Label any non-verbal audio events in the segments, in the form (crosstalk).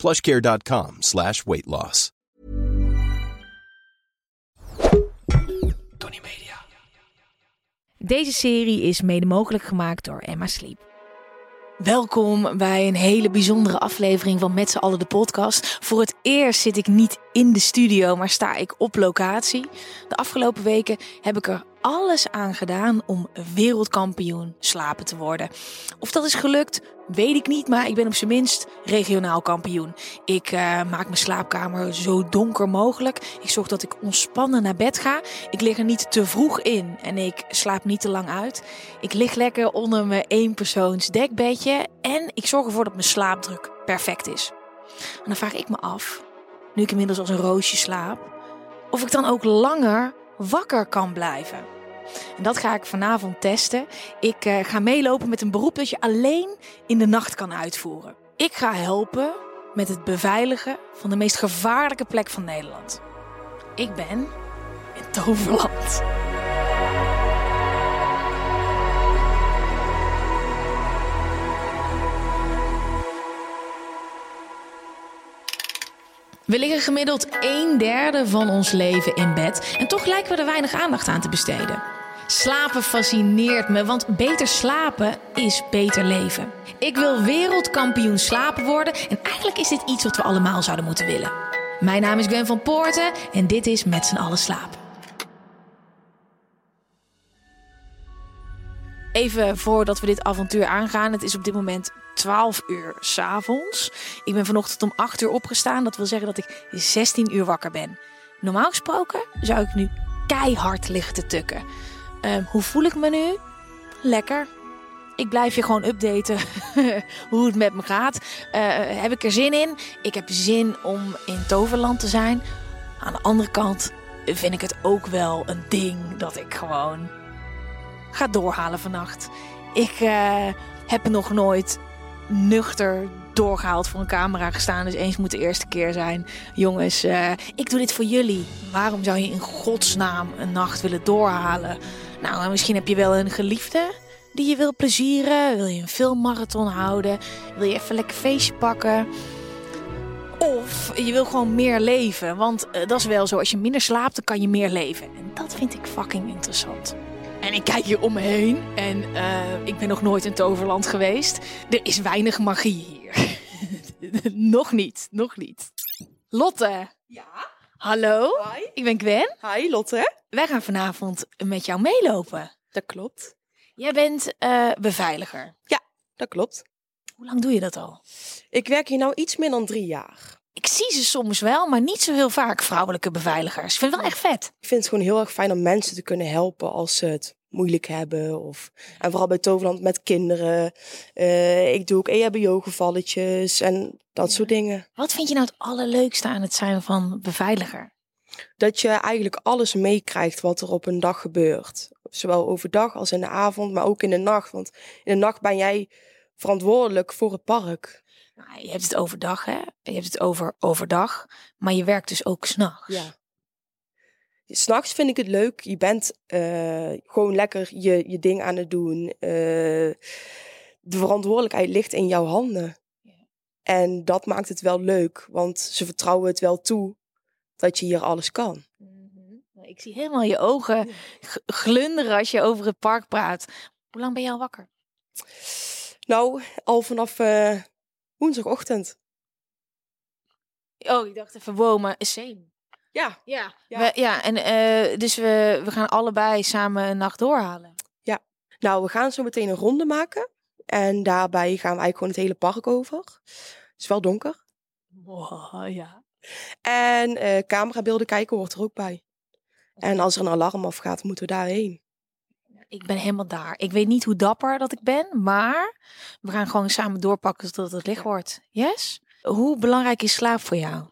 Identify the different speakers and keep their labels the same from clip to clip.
Speaker 1: plushcare.com slash weight loss.
Speaker 2: Tony Media.
Speaker 3: Deze serie is mede mogelijk gemaakt door Emma Sleep. Welkom bij een hele bijzondere aflevering van Met z'n allen de podcast. Voor het eerst zit ik niet in de studio, maar sta ik op locatie. De afgelopen weken heb ik er alles aan gedaan om wereldkampioen slapen te worden. Of dat is gelukt, weet ik niet, maar ik ben op zijn minst regionaal kampioen. Ik uh, maak mijn slaapkamer zo donker mogelijk. Ik zorg dat ik ontspannen naar bed ga. Ik lig er niet te vroeg in en ik slaap niet te lang uit. Ik lig lekker onder mijn eenpersoons dekbedje en ik zorg ervoor dat mijn slaapdruk perfect is. En dan vraag ik me af, nu ik inmiddels als een roosje slaap, of ik dan ook langer wakker kan blijven. En dat ga ik vanavond testen. Ik uh, ga meelopen met een beroep dat je alleen in de nacht kan uitvoeren. Ik ga helpen met het beveiligen van de meest gevaarlijke plek van Nederland. Ik ben in Toverland. We liggen gemiddeld een derde van ons leven in bed en toch lijken we er weinig aandacht aan te besteden. Slapen fascineert me, want beter slapen is beter leven. Ik wil wereldkampioen slapen worden en eigenlijk is dit iets wat we allemaal zouden moeten willen. Mijn naam is Gwen van Poorten en dit is Met z'n allen slapen. Even voordat we dit avontuur aangaan, het is op dit moment 12 uur s'avonds. Ik ben vanochtend om 8 uur opgestaan. Dat wil zeggen dat ik 16 uur wakker ben. Normaal gesproken zou ik nu keihard liggen te tukken. Um, hoe voel ik me nu? Lekker. Ik blijf je gewoon updaten (laughs) hoe het met me gaat. Uh, heb ik er zin in? Ik heb zin om in Toverland te zijn. Aan de andere kant vind ik het ook wel een ding dat ik gewoon ga doorhalen vannacht. Ik uh, heb nog nooit nuchter doorgehaald voor een camera gestaan. Dus eens moet de eerste keer zijn. Jongens, uh, ik doe dit voor jullie. Waarom zou je in godsnaam een nacht willen doorhalen? Nou, misschien heb je wel een geliefde die je wil plezieren. Wil je een filmmarathon houden? Wil je even lekker feestje pakken? Of je wil gewoon meer leven. Want uh, dat is wel zo. Als je minder slaapt, dan kan je meer leven. En dat vind ik fucking interessant. En ik kijk hier om me heen en uh, ik ben nog nooit in Toverland geweest. Er is weinig magie hier. (laughs) nog niet, nog niet. Lotte.
Speaker 4: Ja?
Speaker 3: Hallo.
Speaker 4: Hi.
Speaker 3: Ik ben Gwen.
Speaker 4: Hi Lotte.
Speaker 3: Wij gaan vanavond met jou meelopen.
Speaker 4: Dat klopt.
Speaker 3: Jij bent uh, beveiliger.
Speaker 4: Ja, dat klopt.
Speaker 3: Hoe lang doe je dat al?
Speaker 4: Ik werk hier nou iets meer dan drie jaar.
Speaker 3: Ik zie ze soms wel, maar niet zo heel vaak vrouwelijke beveiligers. Ik vind het wel echt vet.
Speaker 4: Ik vind het gewoon heel erg fijn om mensen te kunnen helpen als ze het moeilijk hebben. Of, en vooral bij Toverland met kinderen. Uh, ik doe ook EHBO-gevalletjes en dat soort dingen.
Speaker 3: Wat vind je nou het allerleukste aan het zijn van beveiliger?
Speaker 4: Dat je eigenlijk alles meekrijgt wat er op een dag gebeurt. Zowel overdag als in de avond, maar ook in de nacht. Want in de nacht ben jij verantwoordelijk voor het park.
Speaker 3: Nou, je hebt het overdag, hè? Je hebt het over overdag, maar je werkt dus ook s'nachts.
Speaker 4: Ja. S'nachts vind ik het leuk. Je bent uh, gewoon lekker je, je ding aan het doen. Uh, de verantwoordelijkheid ligt in jouw handen. Ja. En dat maakt het wel leuk, want ze vertrouwen het wel toe dat je hier alles kan.
Speaker 3: Mm -hmm. Ik zie helemaal je ogen glunderen als je over het park praat. Hoe lang ben je al wakker?
Speaker 4: Nou, al vanaf uh, woensdagochtend.
Speaker 3: Oh, ik dacht even, wow, maar same.
Speaker 4: Ja.
Speaker 3: Ja, ja. We, ja en uh, dus we, we gaan allebei samen een nacht doorhalen.
Speaker 4: Ja. Nou, we gaan zo meteen een ronde maken. En daarbij gaan we eigenlijk gewoon het hele park over. Het is wel donker.
Speaker 3: Wow, ja.
Speaker 4: En uh, camerabeelden kijken hoort er ook bij. En als er een alarm afgaat, moeten we daarheen.
Speaker 3: Ik ben helemaal daar. Ik weet niet hoe dapper dat ik ben, maar we gaan gewoon samen doorpakken zodat het licht wordt. Yes? Hoe belangrijk is slaap voor jou?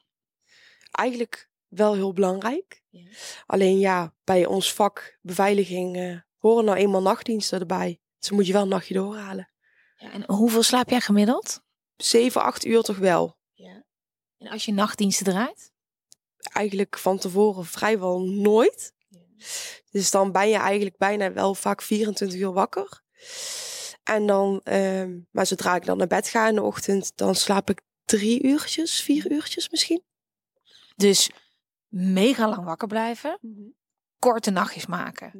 Speaker 4: eigenlijk wel heel belangrijk.
Speaker 3: Ja.
Speaker 4: Alleen ja, bij ons vak beveiliging eh, horen nou eenmaal nachtdiensten erbij. Dus moet je wel een nachtje doorhalen.
Speaker 3: Ja, en hoeveel slaap jij gemiddeld?
Speaker 4: 7, 8 uur toch wel.
Speaker 3: Ja. En als je nachtdiensten draait?
Speaker 4: Eigenlijk van tevoren vrijwel nooit. Dus dan ben je eigenlijk bijna wel vaak 24 uur wakker. En dan, ehm, maar zodra ik dan naar bed ga in de ochtend, dan slaap ik drie uurtjes, vier uurtjes misschien.
Speaker 3: Dus mega lang wakker blijven, korte nachtjes maken.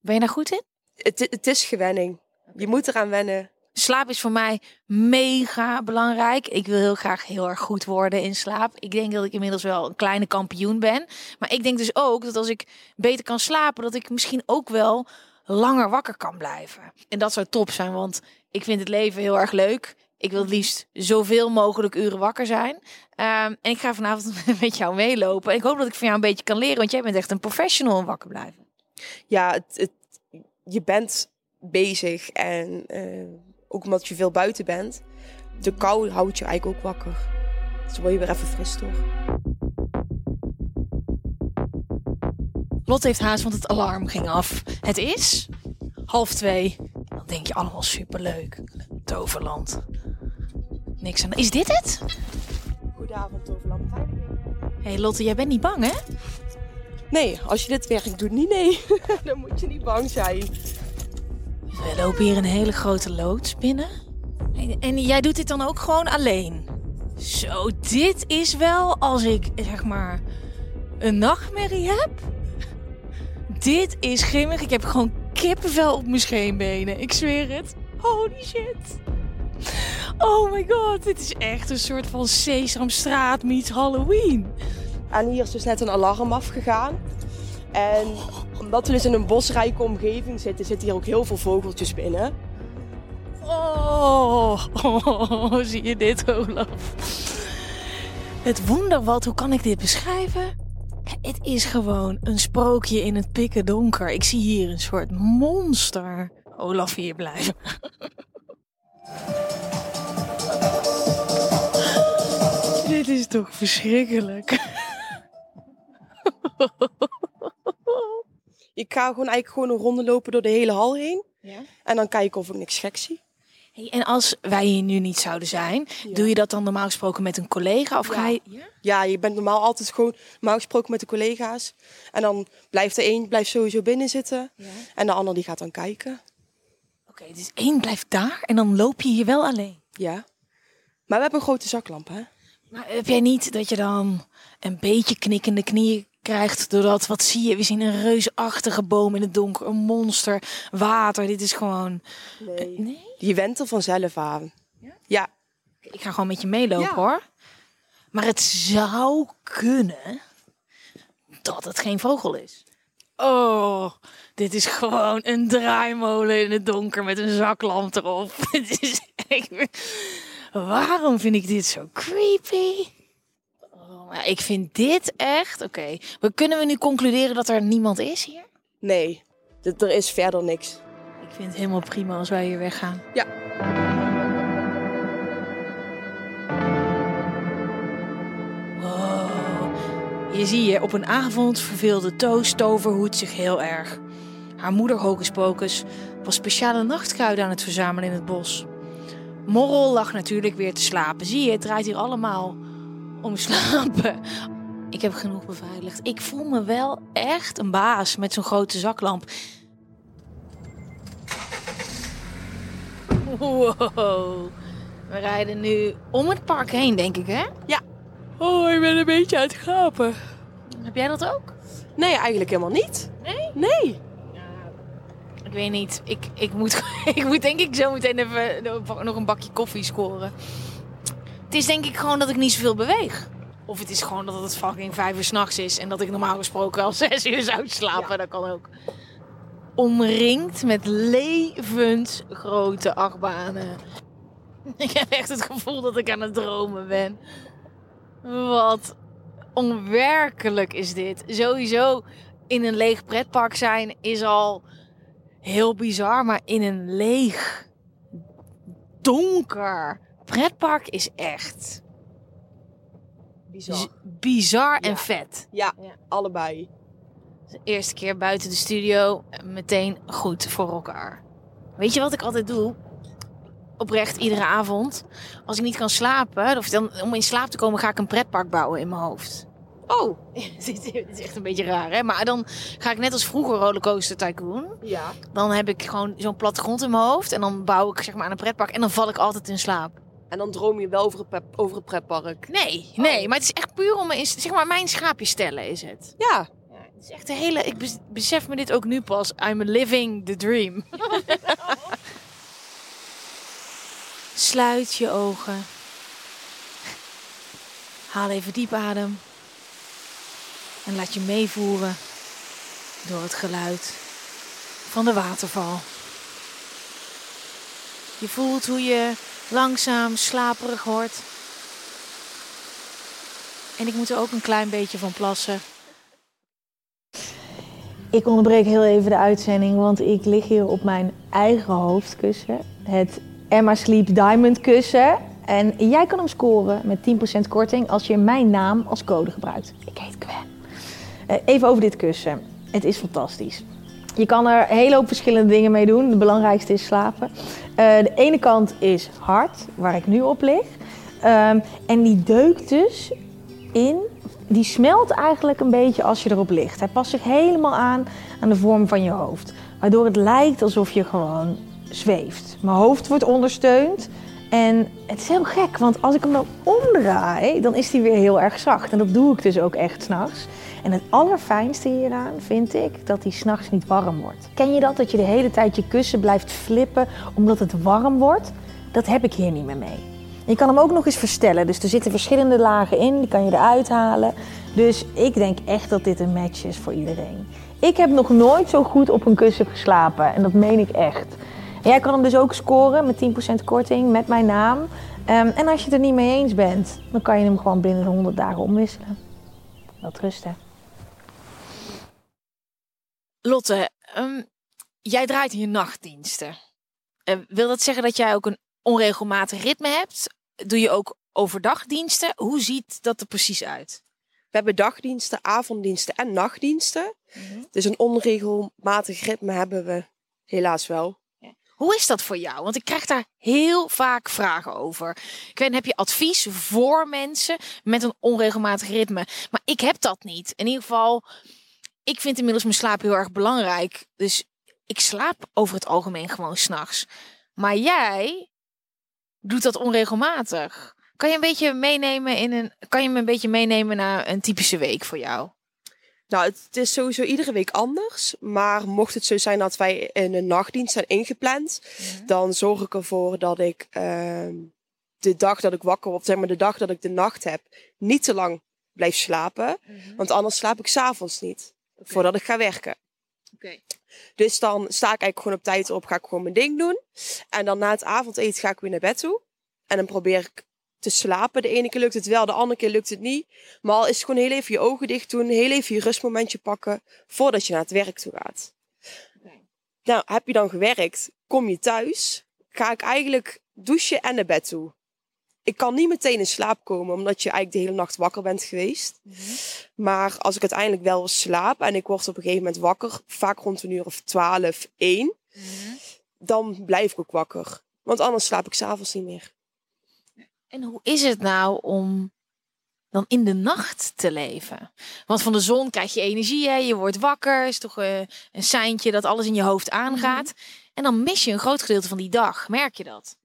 Speaker 3: Ben je daar goed in?
Speaker 4: Het, het is gewenning. Je moet eraan wennen.
Speaker 3: Slaap is voor mij mega belangrijk. Ik wil heel graag heel erg goed worden in slaap. Ik denk dat ik inmiddels wel een kleine kampioen ben. Maar ik denk dus ook dat als ik beter kan slapen, dat ik misschien ook wel langer wakker kan blijven. En dat zou top zijn, want ik vind het leven heel erg leuk. Ik wil liefst zoveel mogelijk uren wakker zijn. Ehm, en ik ga vanavond (laughs) met jou meelopen. En ik hoop dat ik van jou een beetje kan leren, want jij bent echt een professional in wakker blijven.
Speaker 4: Ja, het, je bent bezig en eh, ook omdat je veel buiten bent. De kou houdt je eigenlijk ook wakker. Dus dan word je weer even fris door.
Speaker 3: Lot heeft haast, want het alarm ging af. Het is half twee. Dan denk je allemaal superleuk. Toverland. Niks aan. Is dit het?
Speaker 4: Goedenavond, Toverland.
Speaker 3: Hé hey Lotte, jij bent niet bang hè?
Speaker 4: Nee, als je dit werk doet, niet nee. (laughs) dan moet je niet bang zijn.
Speaker 3: We lopen hier een hele grote loods binnen. En, en jij doet dit dan ook gewoon alleen? Zo, dit is wel als ik zeg maar een nachtmerrie heb. Dit is grimmig. Ik heb gewoon kippenvel op mijn scheenbenen. Ik zweer het. Holy shit. Oh my god, dit is echt een soort van Sesamstraat meets Halloween.
Speaker 4: En hier is dus net een alarm afgegaan. En omdat we dus in een bosrijke omgeving zitten, zitten hier ook heel veel vogeltjes binnen.
Speaker 3: Oh, (laughs) oh, zie je dit, Olaf? Het wonderwad, hoe kan ik dit beschrijven? Het is gewoon een sprookje in het pikken donker. Ik zie hier een soort monster. Olaf, hier blijven. (laughs) dit is toch verschrikkelijk. (laughs)
Speaker 4: Ik ga gewoon eigenlijk gewoon een ronde lopen door de hele hal heen.
Speaker 3: Ja?
Speaker 4: En dan kijken of ik niks gek zie.
Speaker 3: Hey, en als wij hier nu niet zouden zijn,
Speaker 4: Ja.
Speaker 3: doe je dat dan normaal gesproken met een collega? Of
Speaker 4: Ja.
Speaker 3: ga je... Ja?
Speaker 4: Je bent normaal altijd gewoon normaal gesproken met de collega's. En dan blijft er één blijft sowieso binnen zitten.
Speaker 3: Ja.
Speaker 4: En de ander die gaat dan kijken.
Speaker 3: Oké, dus één blijft daar en dan loop je hier wel alleen.
Speaker 4: Ja. Maar we hebben een grote zaklamp, hè?
Speaker 3: Maar heb jij niet dat je dan een beetje knikkende knieën krijgt doordat, wat zie je? We zien een reusachtige boom in het donker, een monster, water. Dit is gewoon...
Speaker 4: Nee.
Speaker 3: Nee?
Speaker 4: Je went er vanzelf aan.
Speaker 3: Ja?
Speaker 4: Ja.
Speaker 3: Ik ga gewoon met je meelopen
Speaker 4: Ja.
Speaker 3: hoor. Maar het zou kunnen dat het geen vogel is. Oh, dit is gewoon een draaimolen in het donker met een zaklamp erop. (laughs) Het is echt... Waarom vind ik dit zo creepy? Ik vind dit echt... Oké, maar kunnen we nu concluderen dat er niemand is hier?
Speaker 4: Nee. Er is verder niks.
Speaker 3: Ik vind het helemaal prima als wij hier weggaan.
Speaker 4: Ja.
Speaker 3: Wow. Je zie je, op een avond verveelde Toos Toverhoed zich heel erg. Haar moeder Hocus Pocus was speciale nachtkruiden aan het verzamelen in het bos. Morrel lag natuurlijk weer te slapen. Zie je, het draait hier allemaal om slapen. Ik heb genoeg beveiligd. Ik voel me wel echt een baas met zo'n grote zaklamp. Wow. We rijden nu om het park heen, denk ik, hè?
Speaker 4: Ja.
Speaker 3: Oh, ik ben een beetje aan het gapen. Heb jij dat ook?
Speaker 4: Nee, eigenlijk helemaal niet.
Speaker 3: Nee?
Speaker 4: Nee.
Speaker 3: Ik weet niet. Ik, ik, moet, (laughs) ik moet denk ik zo meteen even nog een bakje koffie scoren. Het is denk ik gewoon dat ik niet zoveel beweeg. Of het is gewoon dat het fucking vijf uur s'nachts is. En dat ik normaal gesproken al (laughs) zes uur zou slapen.
Speaker 4: Ja.
Speaker 3: Dat kan ook. Omringd met levensgrote achtbanen. (laughs) Ik heb echt het gevoel dat ik aan het dromen ben. Wat onwerkelijk is dit. Sowieso in een leeg pretpark zijn is al heel bizar. Maar in een leeg, donker pretpark is echt
Speaker 4: Bizar.
Speaker 3: bizar en
Speaker 4: Ja.
Speaker 3: vet.
Speaker 4: Ja,
Speaker 3: Ja.
Speaker 4: allebei.
Speaker 3: De eerste keer buiten de studio, meteen goed voor elkaar. Weet je wat ik altijd doe? Oprecht, iedere avond. Als ik niet kan slapen, of dan, om in slaap te komen, ga ik een pretpark bouwen in mijn hoofd.
Speaker 4: Oh, (laughs)
Speaker 3: Dit is echt een beetje raar, hè? Maar dan ga ik net als vroeger Rollercoaster Tycoon.
Speaker 4: ja.
Speaker 3: Dan heb ik gewoon zo'n plattegrond in mijn hoofd. En dan bouw ik zeg maar aan een pretpark. En dan val ik altijd in slaap.
Speaker 4: En dan droom je wel over het, pep- over het pretpark.
Speaker 3: Nee, nee. Maar het is echt puur om me in, zeg maar, mijn schaapje stellen is het.
Speaker 4: Ja.
Speaker 3: Ja, het is echt een hele... Ik bes- besef me dit ook nu pas. I'm living the dream. (laughs) Sluit je ogen. Haal even diep adem. En laat je meevoeren door het geluid van de waterval. Je voelt hoe je langzaam slaperig wordt. En ik moet er ook een klein beetje van plassen.
Speaker 2: Ik onderbreek heel even de uitzending, want ik lig hier op mijn eigen hoofdkussen. Het Emma Sleep Diamond kussen. En jij kan hem scoren met 10% korting als je mijn naam als code gebruikt. Ik heet Gwen. Eh, Even over dit kussen. Het is fantastisch. Je kan er een hele hoop verschillende dingen mee doen. De belangrijkste is slapen. Eh, de ene kant is hard, waar ik nu op lig. Ehm, en die deukt dus in. Die smelt eigenlijk een beetje als je erop ligt. Hij past zich helemaal aan aan de vorm van je hoofd. Waardoor het lijkt alsof je gewoon zweeft. Mijn hoofd wordt ondersteund. En het is heel gek, want als ik hem dan omdraai, dan is hij weer heel erg zacht. En dat doe ik dus ook echt s'nachts. En het allerfijnste hieraan vind ik dat hij s'nachts niet warm wordt. Ken je dat? Dat je de hele tijd je kussen blijft flippen omdat het warm wordt? Dat heb ik hier niet meer mee. Je kan hem ook nog eens verstellen. Dus er zitten verschillende lagen in, die kan je eruit halen. Dus ik denk echt dat dit een match is voor iedereen. Ik heb nog nooit zo goed op een kussen geslapen. En dat meen ik echt. En jij kan hem dus ook scoren met 10% korting met mijn naam. Ehm, en als je het er niet mee eens bent, dan kan je hem gewoon binnen de 100 dagen omwisselen. Wat rusten.
Speaker 3: Lotte, ehm, jij draait hier nachtdiensten. Eh, wil dat zeggen dat jij ook een onregelmatig ritme hebt? Doe je ook overdag diensten? Hoe ziet dat er precies uit?
Speaker 4: We hebben dagdiensten, avonddiensten en nachtdiensten. Dus een onregelmatig ritme hebben we helaas wel.
Speaker 3: Hoe is dat voor jou? Want ik krijg daar heel vaak vragen over. Ik weet, heb je advies voor mensen met een onregelmatig ritme? Maar ik heb dat niet. In ieder geval, ik vind inmiddels mijn slaap heel erg belangrijk. Dus ik slaap over het algemeen gewoon s'nachts. Maar jij doet dat onregelmatig. Kan je een beetje meenemen in een. Kan je me een beetje meenemen naar een typische week voor jou?
Speaker 4: Nou, het is sowieso iedere week anders. Maar mocht het zo zijn dat wij in een nachtdienst zijn ingepland, dan zorg ik ervoor dat ik ehm, de dag dat ik wakker word, zeg maar de dag dat ik de nacht heb, niet te lang blijf slapen. Want anders slaap ik s'avonds niet, voordat ik ga werken.
Speaker 3: Oké.
Speaker 4: Dus dan sta ik eigenlijk gewoon op tijd op, ga ik gewoon mijn ding doen. En dan na het avondeten ga ik weer naar bed toe. En dan probeer ik te slapen. De ene keer lukt het wel, de andere keer lukt het niet. Maar al is het gewoon heel even je ogen dicht doen, heel even je rustmomentje pakken voordat je naar het werk toe gaat. Nou, heb je dan gewerkt, kom je thuis, ga ik eigenlijk douchen en naar bed toe. Ik kan niet meteen in slaap komen, omdat je eigenlijk de hele nacht wakker bent geweest. Maar als ik uiteindelijk wel slaap en ik word op een gegeven moment wakker, vaak rond een uur of 12, 1, dan blijf ik ook wakker. Want anders slaap ik s'avonds niet meer.
Speaker 3: En hoe is het nou om dan in de nacht te leven? Want van de zon krijg je energie, hè? je wordt wakker, is toch eh, een seintje dat alles in je hoofd aangaat. En dan mis je een groot gedeelte van die dag. Merk je dat?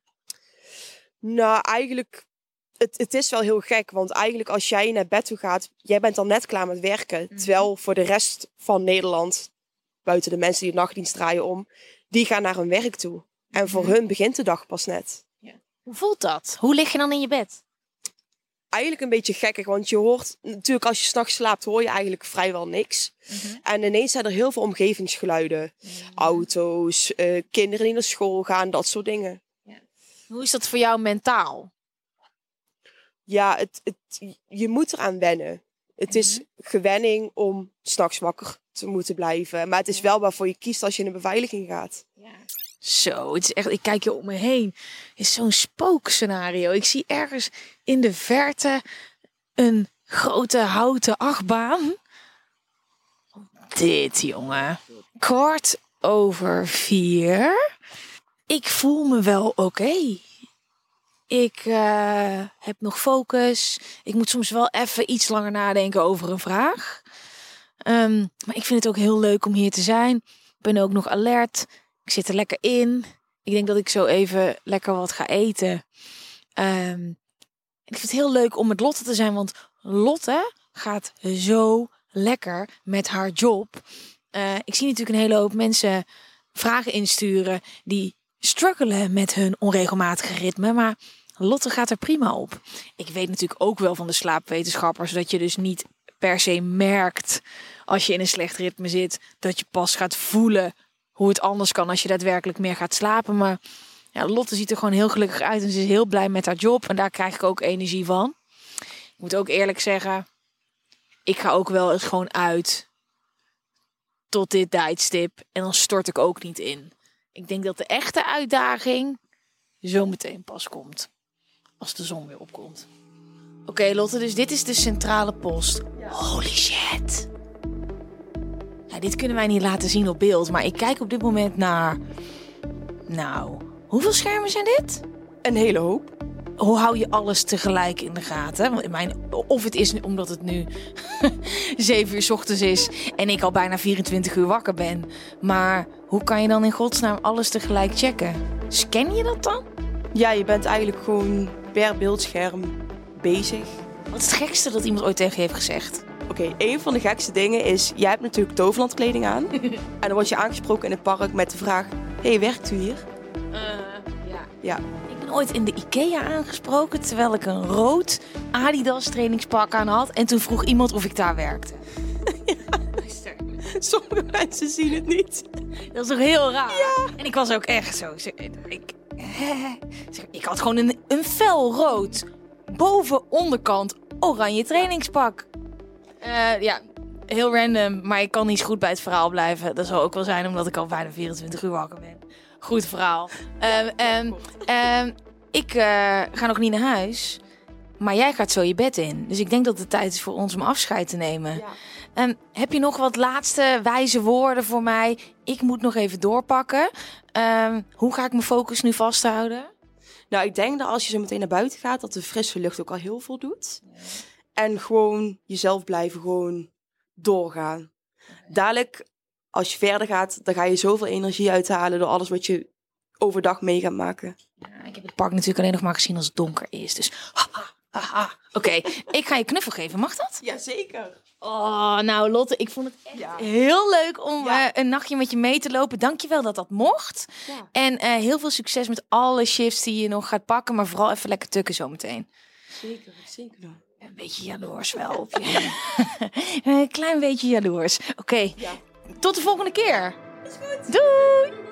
Speaker 4: Nou, eigenlijk, het, het is wel heel gek. Want eigenlijk als jij naar bed toe gaat, jij bent dan net klaar met werken. Terwijl voor de rest van Nederland, buiten de mensen die het nachtdienst draaien om, die gaan naar hun werk toe. En voor hun begint de dag pas net.
Speaker 3: Hoe voelt dat? Hoe lig je dan in je bed?
Speaker 4: Eigenlijk een beetje gekkig, want je hoort natuurlijk als je s'nachts slaapt, hoor je eigenlijk vrijwel niks. En ineens zijn er heel veel omgevingsgeluiden. Auto's, eh, kinderen die naar school gaan, dat soort dingen.
Speaker 3: Hoe is dat voor jou mentaal?
Speaker 4: Ja, het, het, je moet eraan wennen. Het is gewenning om s'nachts wakker te moeten blijven. Maar het is wel waarvoor je kiest als je in een beveiliging gaat.
Speaker 3: Zo, het is echt, ik kijk hier om me heen. Het is zo'n spookscenario. Ik zie ergens in de verte een grote houten achtbaan. Dit, jongen. Kwart over vier. Ik voel me wel oké. Ik uh, heb nog focus. Ik moet soms wel even iets langer nadenken over een vraag. Um, maar ik vind het ook heel leuk om hier te zijn. Ik ben ook nog alert. Ik zit er lekker in. Ik denk dat ik zo even lekker wat ga eten. Um, ik vind het heel leuk om met Lotte te zijn, want Lotte gaat zo lekker met haar job. Uh, ik zie natuurlijk een hele hoop mensen vragen insturen die struggelen met hun onregelmatige ritme, maar Lotte gaat er prima op. Ik weet natuurlijk ook wel van de slaapwetenschappers dat je dus niet per se merkt als je in een slecht ritme zit, dat je pas gaat voelen hoe het anders kan als je daadwerkelijk meer gaat slapen. Maar ja, Lotte ziet er gewoon heel gelukkig uit en ze is heel blij met haar job en daar krijg ik ook energie van. Ik moet ook eerlijk zeggen, ik ga ook wel eens gewoon uit tot dit tijdstip en dan stort ik ook niet in. Ik denk dat de echte uitdaging zo meteen pas komt. Als de zon weer opkomt. Oké Lotte, dus dit is de centrale post. Holy shit. Ja, dit kunnen wij niet laten zien op beeld, maar ik kijk op dit moment naar... Nou, hoeveel schermen zijn dit?
Speaker 4: Een hele hoop.
Speaker 3: Hoe hou je alles tegelijk in de gaten? Want in mijn, of het is omdat het nu (laughs) 7 uur s ochtends is en ik al bijna 24 uur wakker ben. Maar hoe kan je dan in godsnaam alles tegelijk checken? Scan je dat dan?
Speaker 4: Ja, je bent eigenlijk gewoon per beeldscherm bezig.
Speaker 3: Wat is het gekste dat iemand ooit tegen je heeft gezegd?
Speaker 4: Oké, een van de gekste dingen is, jij hebt natuurlijk toverlandkleding aan. (laughs) en dan word je aangesproken in het park met de vraag, hey, werkt u hier?
Speaker 3: Uh, ja.
Speaker 4: Ja.
Speaker 3: Ik ben ooit in de Ikea aangesproken terwijl ik een rood Adidas trainingspak aan had. En toen vroeg iemand of ik daar werkte. (laughs)
Speaker 4: ja. (laughs) Sommige mensen zien het niet.
Speaker 3: Dat is toch heel raar? Ja. En ik was ook echt zo. Ik, ik, ik had gewoon een, een fel rood boven onderkant oranje trainingspak. Uh, ja, heel random, maar ik kan niet goed bij het verhaal blijven. Dat zal ook wel zijn omdat ik al bijna 24 uur wakker ben. Goed verhaal. Um, um, ik uh, ga nog niet naar huis, maar jij gaat zo je bed in. Dus ik denk dat het tijd is voor ons om afscheid te nemen. Ja. Um, heb je nog wat laatste wijze woorden voor mij? Ik moet nog even doorpakken. Um, hoe ga ik mijn focus nu vasthouden?
Speaker 4: Nou, ik denk dat als je zo meteen naar buiten gaat, dat de frisse lucht ook al heel veel doet. Ja. En gewoon jezelf blijven gewoon doorgaan. Dadelijk, als je verder gaat, dan ga je zoveel energie uithalen door alles wat je overdag mee gaat maken.
Speaker 3: Ja, ik heb het park natuurlijk alleen nog maar gezien als het donker is. Dus Oké, ik ga je knuffel geven. Mag dat?
Speaker 4: Jazeker.
Speaker 3: Oh, nou Lotte, ik vond het echt heel leuk om ja. uh, een nachtje met je mee te lopen. Dankjewel dat dat mocht. Ja. En uh, heel veel succes met alle shifts die je nog gaat pakken. Maar vooral even lekker tukken zometeen.
Speaker 4: Zeker, zeker doen.
Speaker 3: Een beetje jaloers wel op je. (laughs) een klein beetje jaloers. Oké, okay. ja. tot de volgende keer.
Speaker 4: Is goed.
Speaker 3: Doei.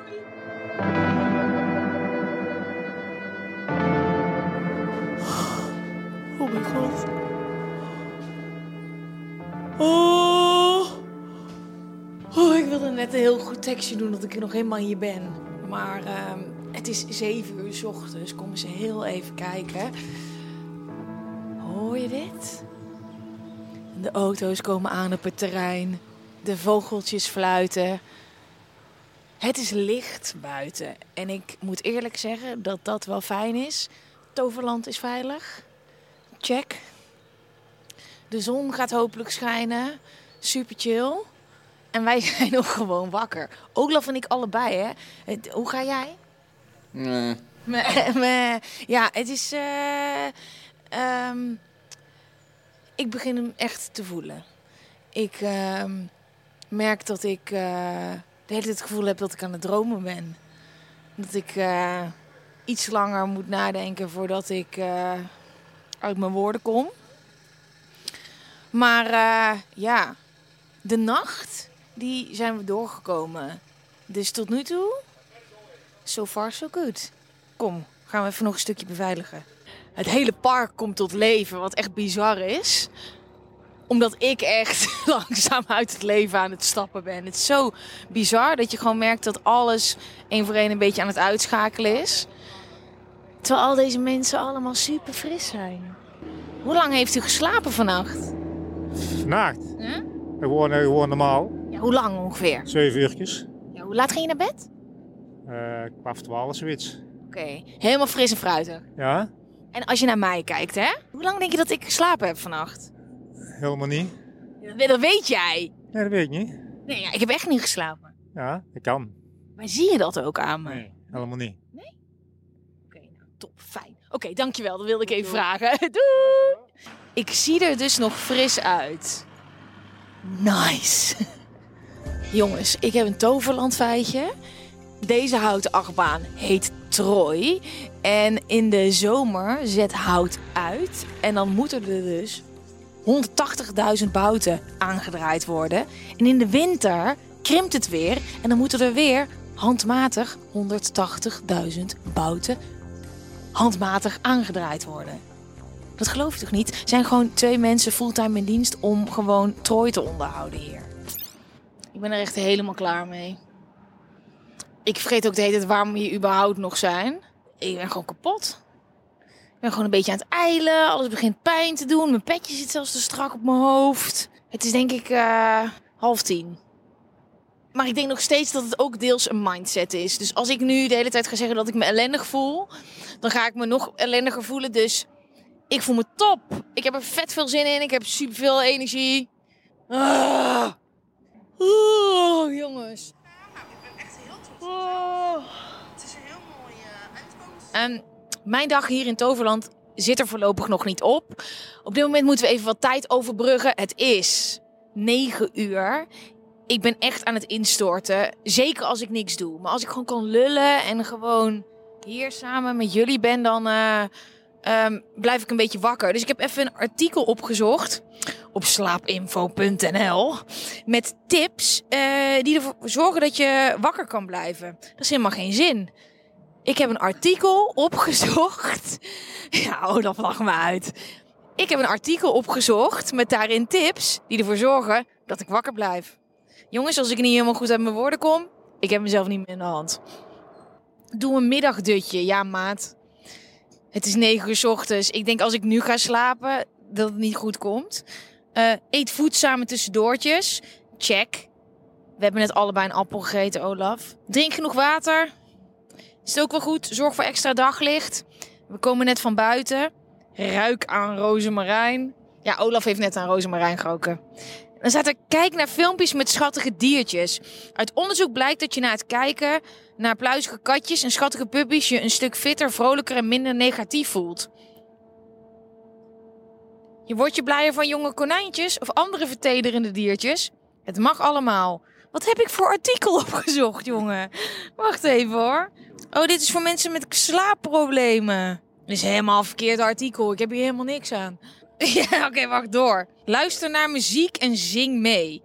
Speaker 3: Oh mijn god. Oh. oh, ik wilde net een heel goed tekstje doen dat ik nog helemaal hier ben. Maar uh, het is zeven uur s ochtends. Kom eens heel even kijken. Hoor je dit? De auto's komen aan op het terrein. De vogeltjes fluiten. Het is licht buiten. En ik moet eerlijk zeggen dat dat wel fijn is. Toverland is veilig. Check. De zon gaat hopelijk schijnen. Super chill. En wij (laughs) zijn nog gewoon wakker. Olaf en ik allebei, hè. Hoe ga jij?
Speaker 5: Nee. (laughs)
Speaker 3: Ja, het is... Uh, um, ik begin hem echt te voelen. Ik uh, merk dat ik uh, de hele tijd het gevoel heb dat ik aan het dromen ben. Dat ik uh, iets langer moet nadenken voordat ik uit mijn woorden kom. Maar ja, de nacht, die zijn we doorgekomen. Dus tot nu toe, so far so good. Kom, gaan we even nog een stukje beveiligen. Het hele park komt tot leven, wat echt bizar is. Omdat ik echt (laughs) langzaam uit het leven aan het stappen ben. Het is zo bizar dat je gewoon merkt dat alles één voor één een beetje aan het uitschakelen is. Terwijl al deze mensen allemaal super fris zijn. Hoe lang heeft u geslapen vannacht?
Speaker 5: Vannacht.
Speaker 3: Huh?
Speaker 5: Gewoon, gewoon normaal.
Speaker 3: Ja, hoe lang ongeveer?
Speaker 5: Zeven uurtjes.
Speaker 3: Ja, hoe laat ging je naar bed?
Speaker 5: Uh, kwart twaalf zoiets.
Speaker 3: Oké, helemaal fris en fruitig.
Speaker 5: Ja?
Speaker 3: En als je naar mij kijkt, hè? Hoe lang denk je dat ik geslapen heb vannacht?
Speaker 5: Helemaal niet.
Speaker 3: Ja, dat weet jij.
Speaker 5: Nee, dat weet ik niet.
Speaker 3: Nee, ja, ik heb echt niet geslapen.
Speaker 5: Ja, dat kan.
Speaker 3: Maar zie je dat ook aan me?
Speaker 5: Nee, helemaal niet.
Speaker 3: Nee? Oké, nou, top, fijn. Oké, dankjewel. Dat wilde ik even vragen. (laughs) Doei! Ik zie er dus nog fris uit. Nice. (laughs) Jongens, ik heb een toverland feitje. Deze houten achtbaan heet Troy. En in de zomer zet hout uit. En dan moeten er dus 180.000 bouten aangedraaid worden. En in de winter krimpt het weer. En dan moeten er weer handmatig 180.000 bouten handmatig aangedraaid worden. Dat geloof je toch niet? Zijn gewoon twee mensen fulltime in dienst om gewoon Troy te onderhouden hier. Ik ben er echt helemaal klaar mee. Ik vergeet ook de hele tijd waarom we hier überhaupt nog zijn. Ik ben gewoon kapot. Ik ben gewoon een beetje aan het eilen. Alles begint pijn te doen. Mijn petje zit zelfs te strak op mijn hoofd. Het is denk ik uh, half tien. Maar ik denk nog steeds dat het ook deels een mindset is. Dus als ik nu de hele tijd ga zeggen dat ik me ellendig voel, dan ga ik me nog ellendiger voelen. Dus ik voel me top. Ik heb er vet veel zin in. Ik heb super veel energie. Ah. Oh, jongens. Oh. Het is een heel mooi uitkomst. En mijn dag hier in Toverland zit er voorlopig nog niet op. Op dit moment moeten we even wat tijd overbruggen. Het is 9 uur. Ik ben echt aan het instorten. Zeker als ik niks doe. Maar als ik gewoon kan lullen en gewoon hier samen met jullie ben, dan uh, um, blijf ik een beetje wakker. Dus ik heb even een artikel opgezocht op slaapinfo.nl met tips uh, die ervoor zorgen dat je wakker kan blijven. Dat is helemaal geen zin. Ik heb een artikel opgezocht. (laughs) Ja, oh, dat lag me uit. Ik heb een artikel opgezocht met daarin tips die ervoor zorgen dat ik wakker blijf. Jongens, als ik niet helemaal goed uit mijn woorden kom, ik heb mezelf niet meer in de hand. Doe een middagdutje, ja maat. Het is negen uur s ochtends. Ik denk als ik nu ga slapen, dat het niet goed komt. Uh, eet voedzame tussendoortjes. Check. We hebben net allebei een appel gegeten, Olaf. Drink genoeg water. Is het ook wel goed? Zorg voor extra daglicht. We komen net van buiten. Ruik aan rozemarijn. Ja, Olaf heeft net aan rozemarijn geroken. Dan staat er, kijk naar filmpjes met schattige diertjes. Uit onderzoek blijkt dat je na het kijken naar pluizige katjes en schattige puppies je een stuk fitter, vrolijker en minder negatief voelt. Je wordt je blijer van jonge konijntjes of andere vertederende diertjes. Het mag allemaal. Wat heb ik voor artikel (laughs) opgezocht, jongen? Wacht even hoor. Oh, dit is voor mensen met slaapproblemen. Dit is helemaal een verkeerd artikel. Ik heb hier helemaal niks aan. (laughs) Ja, oké, wacht door. Luister naar muziek en zing mee.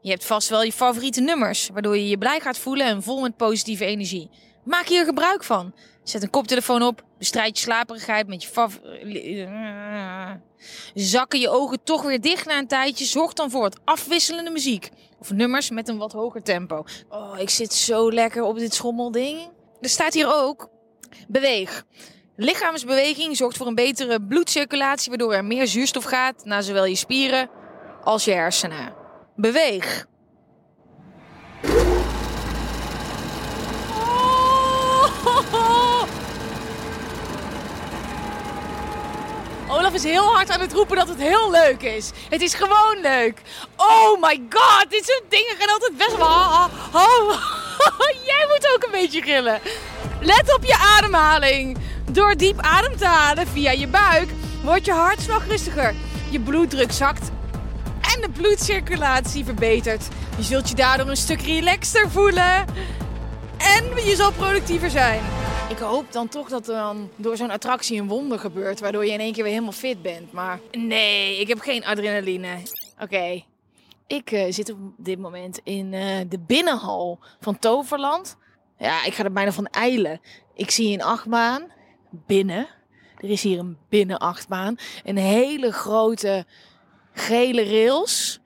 Speaker 3: Je hebt vast wel je favoriete nummers, waardoor je je blij gaat voelen en vol met positieve energie. Maak hier gebruik van. Zet een koptelefoon op, bestrijd je slaperigheid met je favoriete... Zakken je ogen toch weer dicht na een tijdje, zorg dan voor wat afwisselende muziek. Of nummers met een wat hoger tempo. Oh, ik zit zo lekker op dit schommelding. Er staat hier ook, beweeg. Lichaamsbeweging zorgt voor een betere bloedcirculatie, waardoor er meer zuurstof gaat naar zowel je spieren als je hersenen. Beweeg. Olaf is heel hard aan het roepen dat het heel leuk is. Het is gewoon leuk. Oh my god, dit soort dingen gaan altijd best wel... (laughs) Jij moet ook een beetje gillen. Let op je ademhaling. Door diep adem te halen via je buik wordt je hartslag rustiger. Je bloeddruk zakt de bloedcirculatie verbetert. Je zult je daardoor een stuk relaxter voelen. En je zal productiever zijn. Ik hoop dan toch dat er dan door zo'n attractie een wonder gebeurt. Waardoor je in één keer weer helemaal fit bent. Maar nee, ik heb geen adrenaline. Oké. Ik uh, zit op dit moment in uh, de binnenhal van Toverland. Ja, ik ga er bijna van eilen. Ik zie een achtbaan binnen. Er is hier een binnenachtbaan. Een hele grote gele rails.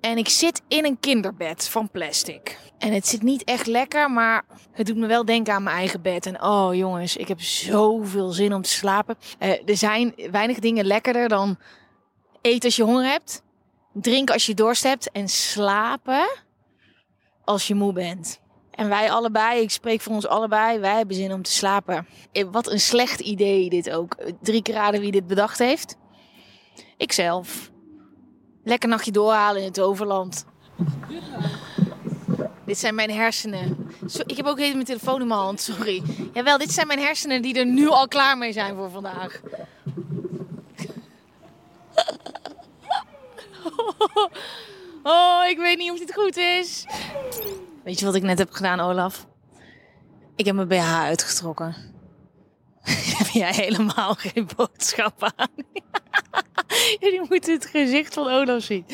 Speaker 3: En ik zit in een kinderbed van plastic. En het zit niet echt lekker, maar het doet me wel denken aan mijn eigen bed. En oh jongens, ik heb zoveel zin om te slapen. Eh, er zijn weinig dingen lekkerder dan eten als je honger hebt, drinken als je dorst hebt en slapen als je moe bent. En wij allebei, ik spreek voor ons allebei, wij hebben zin om te slapen. Eh, Wat een slecht idee dit ook. Drie keer raden wie dit bedacht heeft. Ikzelf. Lekker nachtje doorhalen in het overland. Dit zijn mijn hersenen. Zo, ik heb ook even mijn telefoon in mijn hand, sorry. Jawel, dit zijn mijn hersenen die er nu al klaar mee zijn voor vandaag. (laughs) Oh, ik weet niet of dit goed is. Weet je wat ik net heb gedaan, Olaf? Ik heb mijn BH uitgetrokken. (laughs) heb jij helemaal geen boodschap aan? (laughs) Jullie moeten het gezicht van Olaf zien.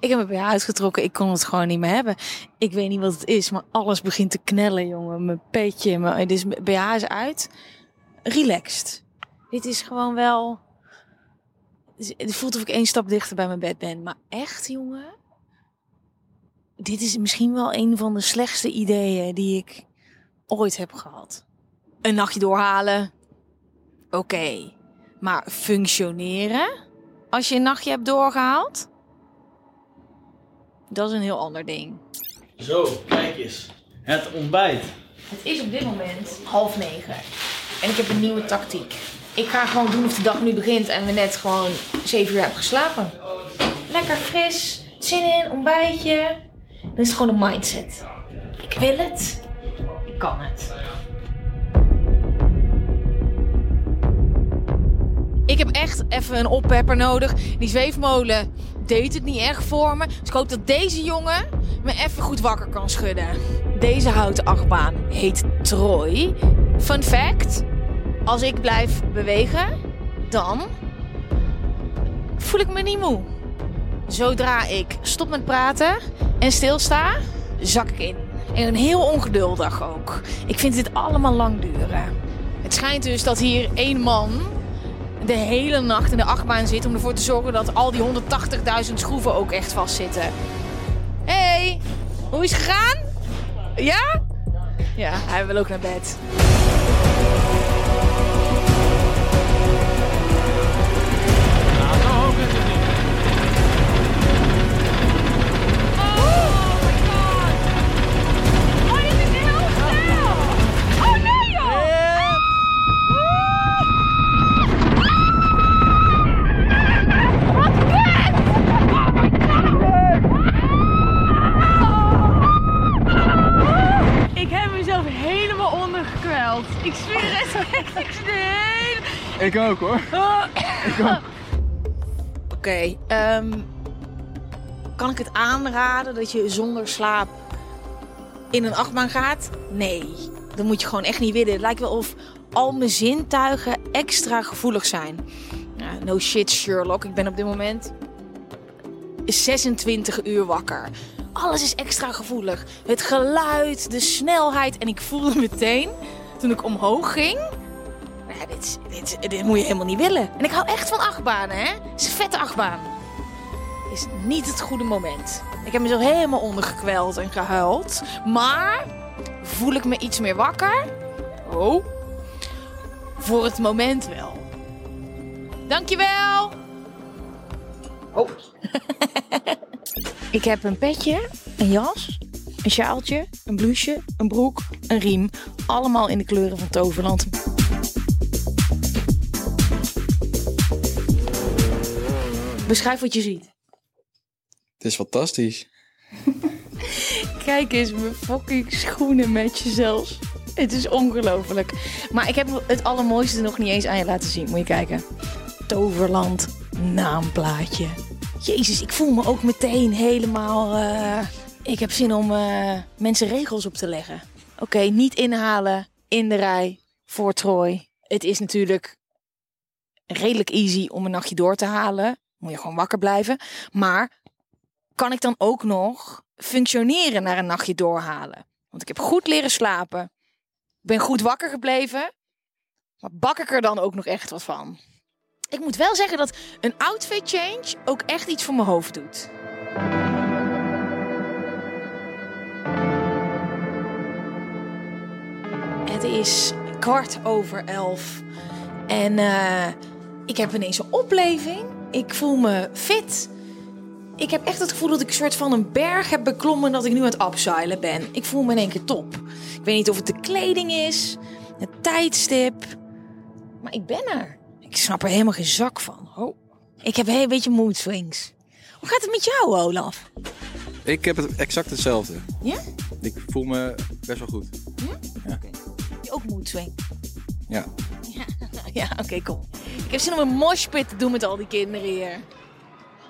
Speaker 3: Ik heb mijn BH uitgetrokken. Ik kon het gewoon niet meer hebben. Ik weet niet wat het is, maar alles begint te knellen, jongen. Mijn petje, mijn dus BH is uit. Relaxed. Dit is gewoon wel... Het voelt of ik één stap dichter bij mijn bed ben. Maar echt, jongen? Dit is misschien wel een van de slechtste ideeën die ik ooit heb gehad. Een nachtje doorhalen. Oké. Maar functioneren? Als je een nachtje hebt doorgehaald? Dat is een heel ander ding.
Speaker 6: Zo, kijk eens. Het ontbijt.
Speaker 3: Het is op dit moment half negen. En ik heb een nieuwe tactiek. Ik ga gewoon doen of de dag nu begint en we net gewoon zeven uur hebben geslapen. Lekker fris, zin in, ontbijtje. Dan is het gewoon een mindset. Ik wil het. Ik kan het. Ik heb echt even een oppepper nodig. Die zweefmolen deed het niet echt voor me. Dus ik hoop dat deze jongen me even goed wakker kan schudden. Deze houten achtbaan heet Troy. Fun fact: als ik blijf bewegen, dan voel ik me niet moe. Zodra ik stop met praten en stilsta, zak ik in. En heel ongeduldig ook. Ik vind dit allemaal lang duren. Het schijnt dus dat hier één man de hele nacht in de achtbaan zit om ervoor te zorgen dat al die 180.000 schroeven ook echt vastzitten. hey, hoe is het gegaan? Ja? Ja, hij wil ook naar bed. Ik zweer het echt. Ik zweer.
Speaker 6: Ik ook hoor.
Speaker 3: Oké, ehm, kan ik het aanraden dat je zonder slaap in een achtbaan gaat? Nee, dat moet je gewoon echt niet willen. Het lijkt wel of al mijn zintuigen extra gevoelig zijn. No shit, Sherlock. Ik ben op dit moment 26 uur wakker. Alles is extra gevoelig. Het geluid, de snelheid. En ik voelde meteen, toen ik omhoog ging... Nou, dit, is- dit, is- dit moet je helemaal niet willen. En ik hou echt van achtbanen, hè? Het is een vette achtbaan. Is niet het goede moment. Ik heb mezelf helemaal ondergekweld en gehuild. Maar voel ik me iets meer wakker? Oh. Voor het moment wel. Dankjewel. Oh. (laughs) ik heb een petje, een jas, een sjaaltje, een blouseje, een broek, een riem. Allemaal in de kleuren van Toverland. Beschrijf wat je ziet.
Speaker 7: Het is fantastisch. (laughs)
Speaker 3: Kijk eens, mijn fucking schoenen matchen zelfs. Het is ongelooflijk. Maar ik heb het allermooiste nog niet eens aan je laten zien. Moet je kijken. Toverland naamplaatje. Jezus, ik voel me ook meteen helemaal... eh, ik heb zin om eh, mensen regels op te leggen. Oké, niet inhalen in de rij voor Troy. Het is natuurlijk redelijk easy om een nachtje door te halen. Moet je gewoon wakker blijven. Maar kan ik dan ook nog functioneren naar een nachtje doorhalen? Want ik heb goed leren slapen. Ben goed wakker gebleven. Maar bak ik er dan ook nog echt wat van? Ik moet wel zeggen dat een outfit change ook echt iets voor mijn hoofd doet. Het is kwart over elf. En eh, ik heb ineens een opleving. Ik voel me fit. Ik heb echt het gevoel dat ik een soort van een berg heb beklommen... dat ik nu aan het upseilen ben. Ik voel me in één keer top. Ik weet niet of het de kleding is, het tijdstip... Maar ik ben er. Ik snap er helemaal geen zak van. Oh. Ik heb een beetje mood swings. Hoe gaat het met jou, Olaf?
Speaker 7: Ik heb het exact hetzelfde.
Speaker 3: Ja?
Speaker 7: Ik voel me best wel goed.
Speaker 3: Heb je ook mood swing?
Speaker 7: Ja. (laughs)
Speaker 3: Ja, oké, kom. Ik heb zin om een moshpit te doen met al die kinderen hier.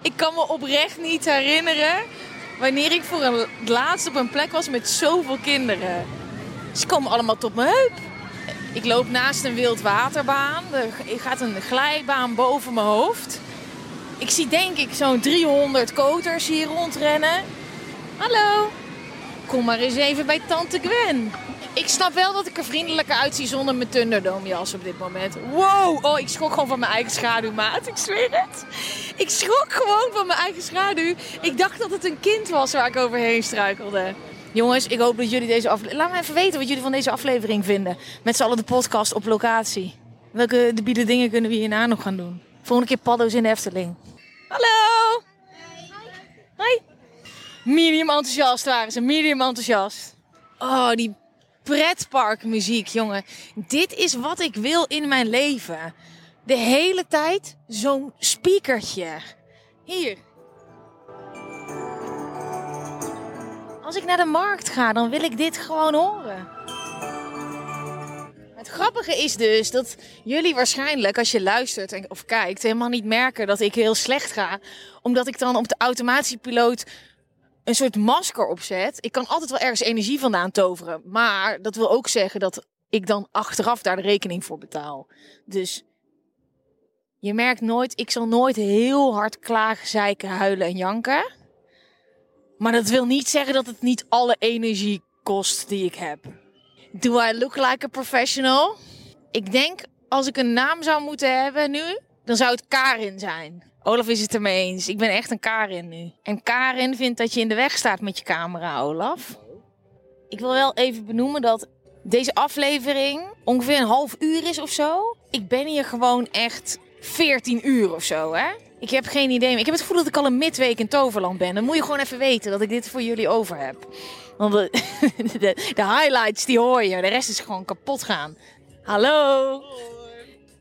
Speaker 3: Ik kan me oprecht niet herinneren wanneer ik voor een, het laatst op een plek was met zoveel kinderen. Ze komen allemaal tot mijn heup. Ik loop naast een wildwaterbaan. Er gaat een glijbaan boven mijn hoofd. Ik zie denk ik zo'n 300 koters hier rondrennen. Hallo. Kom maar eens even bij tante Gwen. Ik snap wel dat ik er vriendelijker uitzie zonder mijn Thunderdome jas op dit moment. Wow, oh, ik schrok gewoon van mijn eigen schaduw, maat. Ik zweer het. Ik schrok gewoon van mijn eigen schaduw. Ik dacht dat het een kind was waar ik overheen struikelde. Jongens, ik hoop dat jullie deze aflevering... Laat me even weten wat jullie van deze aflevering vinden. Met z'n allen de podcast op locatie. Welke debiele dingen kunnen we hierna nog gaan doen? Volgende keer paddo's in de Efteling. Hallo! Hoi! Medium enthousiast waren ze, medium enthousiast. Oh, die pretparkmuziek, jongen. Dit is wat ik wil in mijn leven. De hele tijd zo'n speakertje. Hier. Als ik naar de markt ga, dan wil ik dit gewoon horen. Het grappige is dus dat jullie waarschijnlijk, als je luistert of kijkt, helemaal niet merken dat ik heel slecht ga. Omdat ik dan op de automatiepiloot een soort masker opzet. Ik kan altijd wel ergens energie vandaan toveren. Maar dat wil ook zeggen dat ik dan achteraf daar de rekening voor betaal. Dus je merkt nooit, ik zal nooit heel hard klagen, zeiken, huilen en janken. Maar dat wil niet zeggen dat het niet alle energie kost die ik heb. Do I look like a professional? Ik denk, als ik een naam zou moeten hebben nu, dan zou het Karin zijn. Olaf is het ermee eens. Ik ben echt een Karin nu. En Karin vindt dat je in de weg staat met je camera, Olaf. Ik wil wel even benoemen dat deze aflevering ongeveer een half uur is of zo. Ik ben hier gewoon echt 14 uur of zo, hè? Ik heb geen idee. Ik heb het gevoel dat ik al een midweek in Toverland ben. Dan moet je gewoon even weten dat ik dit voor jullie over heb. Want de, (laughs) de, de highlights, die hoor je. De rest is gewoon kapot gaan. Hallo.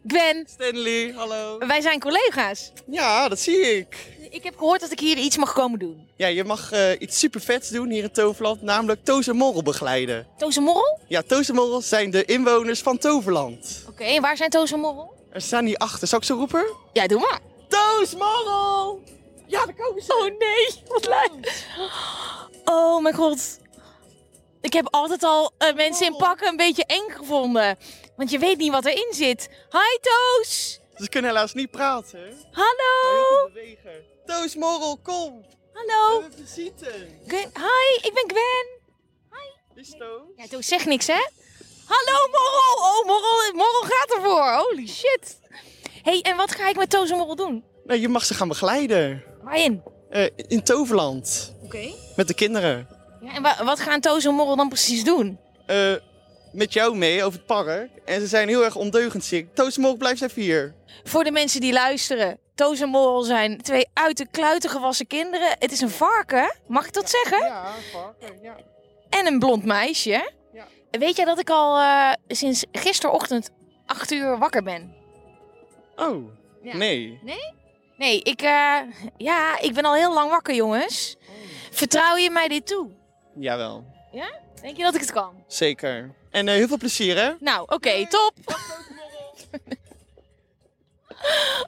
Speaker 3: Gwen,
Speaker 8: Stanley, hallo.
Speaker 3: wij zijn collega's.
Speaker 8: Ja, dat zie ik.
Speaker 3: Ik heb gehoord dat ik hier iets mag komen doen.
Speaker 8: Ja, je mag eh, iets super vets doen hier in Toverland, namelijk Toos en Morrel begeleiden.
Speaker 3: Toos en Morrel?
Speaker 8: Ja, Toos en Morrel zijn de inwoners van Toverland.
Speaker 3: Oké, en waar zijn Toos en Morrel?
Speaker 8: Er staan hier achter. Zal ik ze roepen?
Speaker 3: Ja, doe maar.
Speaker 8: Toos, Morrel! Ja, daar komen ze.
Speaker 3: Oh nee, wat lijp. Oh mijn god. Ik heb altijd al eh, mensen in pakken een beetje eng gevonden. Want je weet niet wat erin zit. Hi Toos.
Speaker 8: Ze kunnen helaas niet praten.
Speaker 3: Hallo.
Speaker 8: Toos, Morrel, kom.
Speaker 3: Hallo.
Speaker 8: Visite.
Speaker 3: Hi, ik ben Gwen.
Speaker 8: Dit is Toos.
Speaker 3: Ja, Toos zegt niks hè. Hallo Morrel. Oh, Morrel, Morrel gaat ervoor. Holy shit. hey, en wat ga ik met Toos en Morrel doen?
Speaker 8: Nou, je mag ze gaan begeleiden.
Speaker 3: Waarin?
Speaker 8: Eh, in Toverland.
Speaker 3: Oké.
Speaker 8: Met de kinderen.
Speaker 3: Ja, en wa- wat gaan Toos en Morrel dan precies doen?
Speaker 8: Eh, met jou mee over het park. En ze zijn heel erg ondeugend ziek. Toos en Morrel, blijf even hier.
Speaker 3: Voor de mensen die luisteren. Toos en Morrel zijn twee uit de kluiten gewassen kinderen. Het is een varken, mag ik dat zeggen?
Speaker 8: Ja, varken, ja.
Speaker 3: En een blond meisje.
Speaker 8: Ja.
Speaker 3: Weet jij dat ik al eh, sinds gisterochtend 8 uur wakker ben?
Speaker 8: Oh,
Speaker 3: Ja.
Speaker 8: nee.
Speaker 3: Nee, ik, eh, ja, ik ben al heel lang wakker, jongens. Vertrouw je mij dit toe?
Speaker 8: Jawel,
Speaker 3: Denk je dat ik het kan?
Speaker 8: zeker. En eh, heel veel plezier, hè?
Speaker 3: Nou, oké, top. (laughs)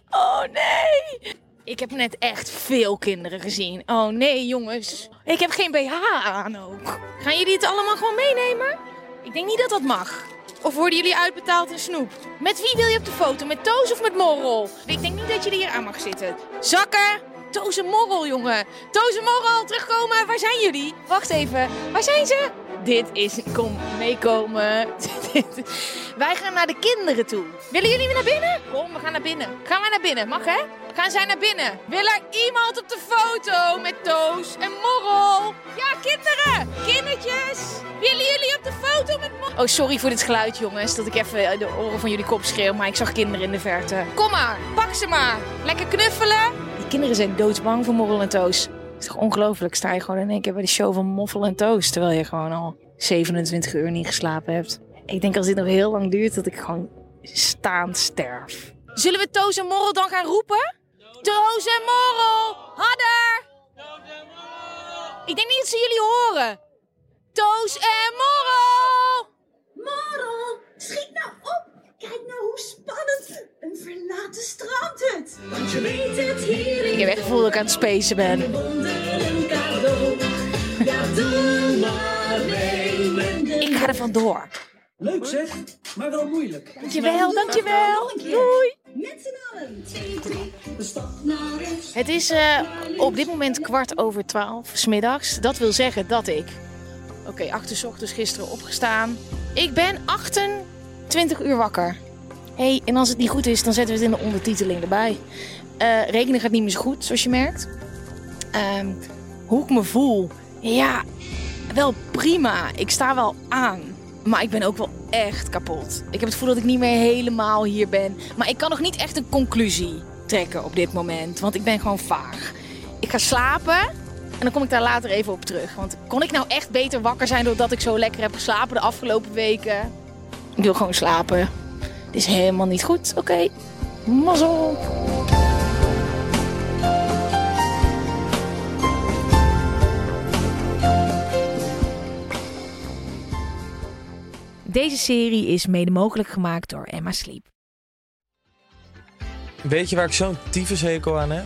Speaker 3: oh nee. Ik heb net echt veel kinderen gezien. Oh nee, jongens. Ik heb geen BH aan ook. Gaan jullie het allemaal gewoon meenemen? Ik denk niet dat dat mag. Of worden jullie uitbetaald in snoep? Met wie wil je op de foto? Met Toos of met Morrel? Ik denk niet dat er hier aan mag zitten. Zakken! Toos en Morrel, jongen. Toos en Morrel, terugkomen. Waar zijn jullie? Wacht even. Waar zijn ze? Dit is... Kom, meekomen. (laughs) Wij gaan naar de kinderen toe. Willen jullie weer naar binnen? Kom, we gaan naar binnen. Gaan wij naar binnen? Mag hè? Gaan zij naar binnen? Wil er iemand op de foto met Toos en Morrel? Ja, kinderen! Kindertjes! Willen jullie op de foto met Morrel? Oh, sorry voor dit geluid, jongens. Dat ik even de oren van jullie kop schreeuw. Maar ik zag kinderen in de verte. Kom maar, pak ze maar. Lekker knuffelen. Die kinderen zijn doodsbang voor Morrel en Toos. Het is toch ongelooflijk? Sta je gewoon in één keer bij de show van Moffel en Toos. Terwijl je gewoon al 27 uur niet geslapen hebt. Ik denk als dit nog heel lang duurt, dat ik gewoon staand sterf. Zullen we Toos en Morrel dan gaan roepen? Toos en Morrel! Harder! Ik denk niet dat ze jullie horen. Toos en Morrel!
Speaker 9: Morrel, schiet nou op! Kijk nou hoe spannend! Een verlaten strandhut! Want je weet het hier
Speaker 3: Ik heb echt gevoel dat ik aan het spacen ben.
Speaker 9: Ja, (laughs) doe maar mee
Speaker 3: Ik ga er vandoor.
Speaker 6: Leuk zeg, maar wel moeilijk.
Speaker 3: Dankjewel, dankjewel. Doei.
Speaker 9: Met z'n allen. 2, 3, de stad naar rechts.
Speaker 3: Het is eh, op dit moment kwart over twaalf, smiddags. Dat wil zeggen dat ik... Oké, acht uur 's ochtends gisteren opgestaan. Ik ben 28 uur wakker. hey, en als het niet goed is, dan zetten we het in de ondertiteling erbij. Eh rekenen gaat niet meer zo goed, zoals je merkt. Ehm, hoe ik me voel? Ja, wel prima. Ik sta wel aan. Maar ik ben ook wel echt kapot. Ik heb het gevoel dat ik niet meer helemaal hier ben. Maar ik kan nog niet echt een conclusie trekken op dit moment. Want ik ben gewoon vaag. Ik ga slapen. En dan kom ik daar later even op terug. Want kon ik nou echt beter wakker zijn doordat ik zo lekker heb geslapen de afgelopen weken? Ik wil gewoon slapen. Dit is helemaal niet goed. Oké, mazzel. Deze serie is mede mogelijk gemaakt door Emma Sleep.
Speaker 10: Weet je waar ik zo'n tyfushekel aan heb?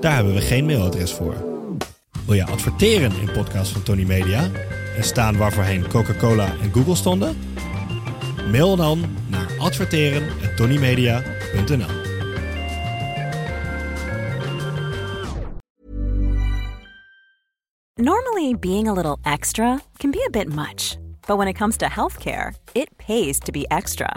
Speaker 11: Daar hebben we geen mailadres voor. Wil je adverteren in podcasts van Tony Media en staan waarvoorheen Coca-Cola en Google stonden? Mail dan naar adverteren@tonymedia.nl.
Speaker 12: Normally, being a little extra can be a bit much, but when it comes to healthcare, it pays to be extra.